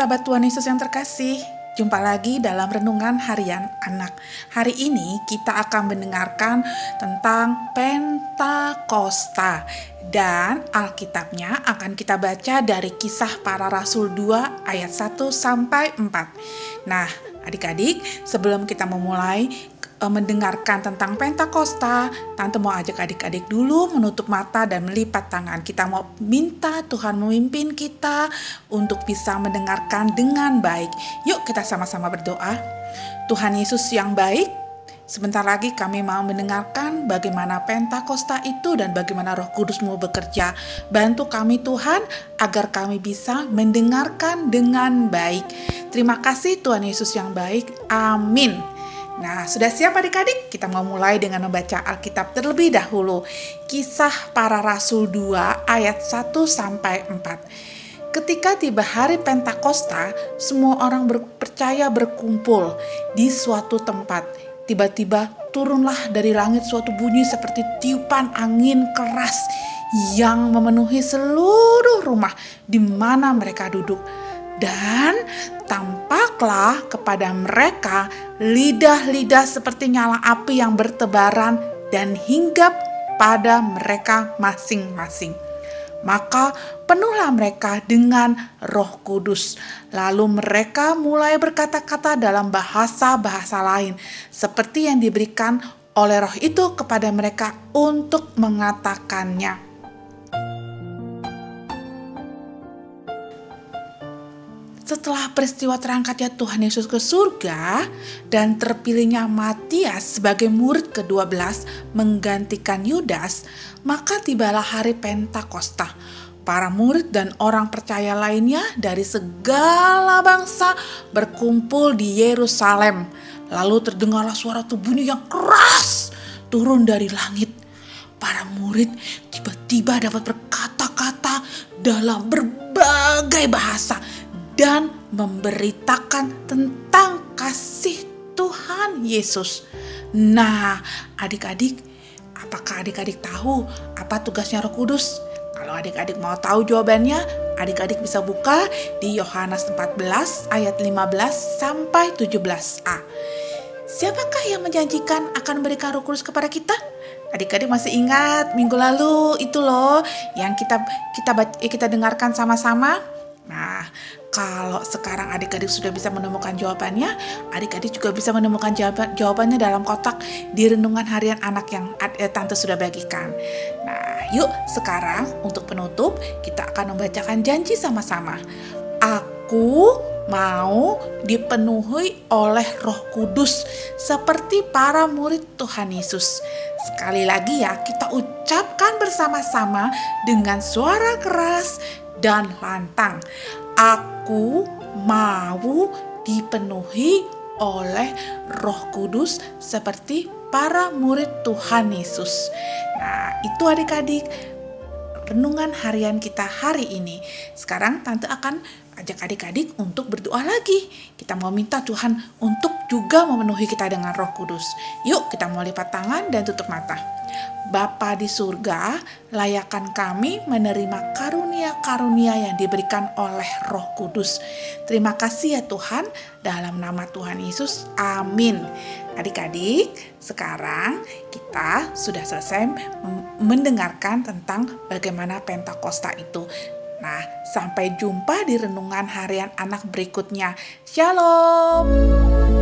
sahabat-sahabat Tuhan Yesus yang terkasih, jumpa lagi dalam renungan harian anak. Hari ini kita akan mendengarkan tentang Pentakosta dan Alkitabnya akan kita baca dari kisah para rasul 2 ayat 1 sampai 4. Nah, adik-adik, sebelum kita memulai Eh, mendengarkan tentang Pentakosta, Tante mau ajak adik-adik dulu menutup mata dan melipat tangan. Kita mau minta Tuhan memimpin kita untuk bisa mendengarkan dengan baik. Yuk kita sama-sama berdoa. Tuhan Yesus yang baik, Sebentar lagi kami mau mendengarkan bagaimana Pentakosta itu dan bagaimana Roh Kudus mau bekerja. Bantu kami Tuhan agar kami bisa mendengarkan dengan baik. Terima kasih Tuhan Yesus yang baik. Amin. Nah, sudah siap adik-adik? Kita mau mulai dengan membaca Alkitab terlebih dahulu. Kisah para Rasul 2 ayat 1 sampai 4. Ketika tiba hari Pentakosta, semua orang percaya berkumpul di suatu tempat. Tiba-tiba turunlah dari langit suatu bunyi seperti tiupan angin keras yang memenuhi seluruh rumah di mana mereka duduk dan tampaklah kepada mereka lidah-lidah seperti nyala api yang bertebaran dan hinggap pada mereka masing-masing. Maka penuhlah mereka dengan Roh Kudus. Lalu mereka mulai berkata-kata dalam bahasa-bahasa lain, seperti yang diberikan oleh Roh itu kepada mereka untuk mengatakannya. Setelah peristiwa terangkatnya Tuhan Yesus ke surga dan terpilihnya Matias sebagai murid ke-12 menggantikan Yudas, maka tibalah hari Pentakosta. Para murid dan orang percaya lainnya dari segala bangsa berkumpul di Yerusalem. Lalu terdengarlah suara tubuhnya yang keras turun dari langit. Para murid tiba-tiba dapat berkata-kata dalam berbagai bahasa dan memberitakan tentang kasih Tuhan Yesus. Nah, adik-adik, apakah adik-adik tahu apa tugasnya Roh Kudus? Kalau adik-adik mau tahu jawabannya, adik-adik bisa buka di Yohanes 14 ayat 15 sampai 17a. Siapakah yang menjanjikan akan memberikan Roh Kudus kepada kita? Adik-adik masih ingat minggu lalu itu loh yang kita kita kita dengarkan sama-sama Nah, kalau sekarang adik-adik sudah bisa menemukan jawabannya, adik-adik juga bisa menemukan jawaban, jawabannya dalam kotak di renungan harian anak yang eh, tante sudah bagikan. Nah, yuk sekarang untuk penutup kita akan membacakan janji sama-sama. Aku mau dipenuhi oleh Roh Kudus seperti para murid Tuhan Yesus. Sekali lagi ya, kita ucapkan bersama-sama dengan suara keras dan lantang. Aku mau dipenuhi oleh Roh Kudus seperti para murid Tuhan Yesus. Nah, itu adik-adik renungan harian kita hari ini. Sekarang tante akan ajak adik-adik untuk berdoa lagi. Kita mau minta Tuhan untuk juga memenuhi kita dengan Roh Kudus. Yuk, kita mau lipat tangan dan tutup mata. Bapa di surga, layakan kami menerima karunia-karunia yang diberikan oleh Roh Kudus. Terima kasih ya Tuhan, dalam nama Tuhan Yesus. Amin. Adik-adik, sekarang kita sudah selesai mendengarkan tentang bagaimana Pentakosta itu. Nah, sampai jumpa di renungan harian anak berikutnya. Shalom.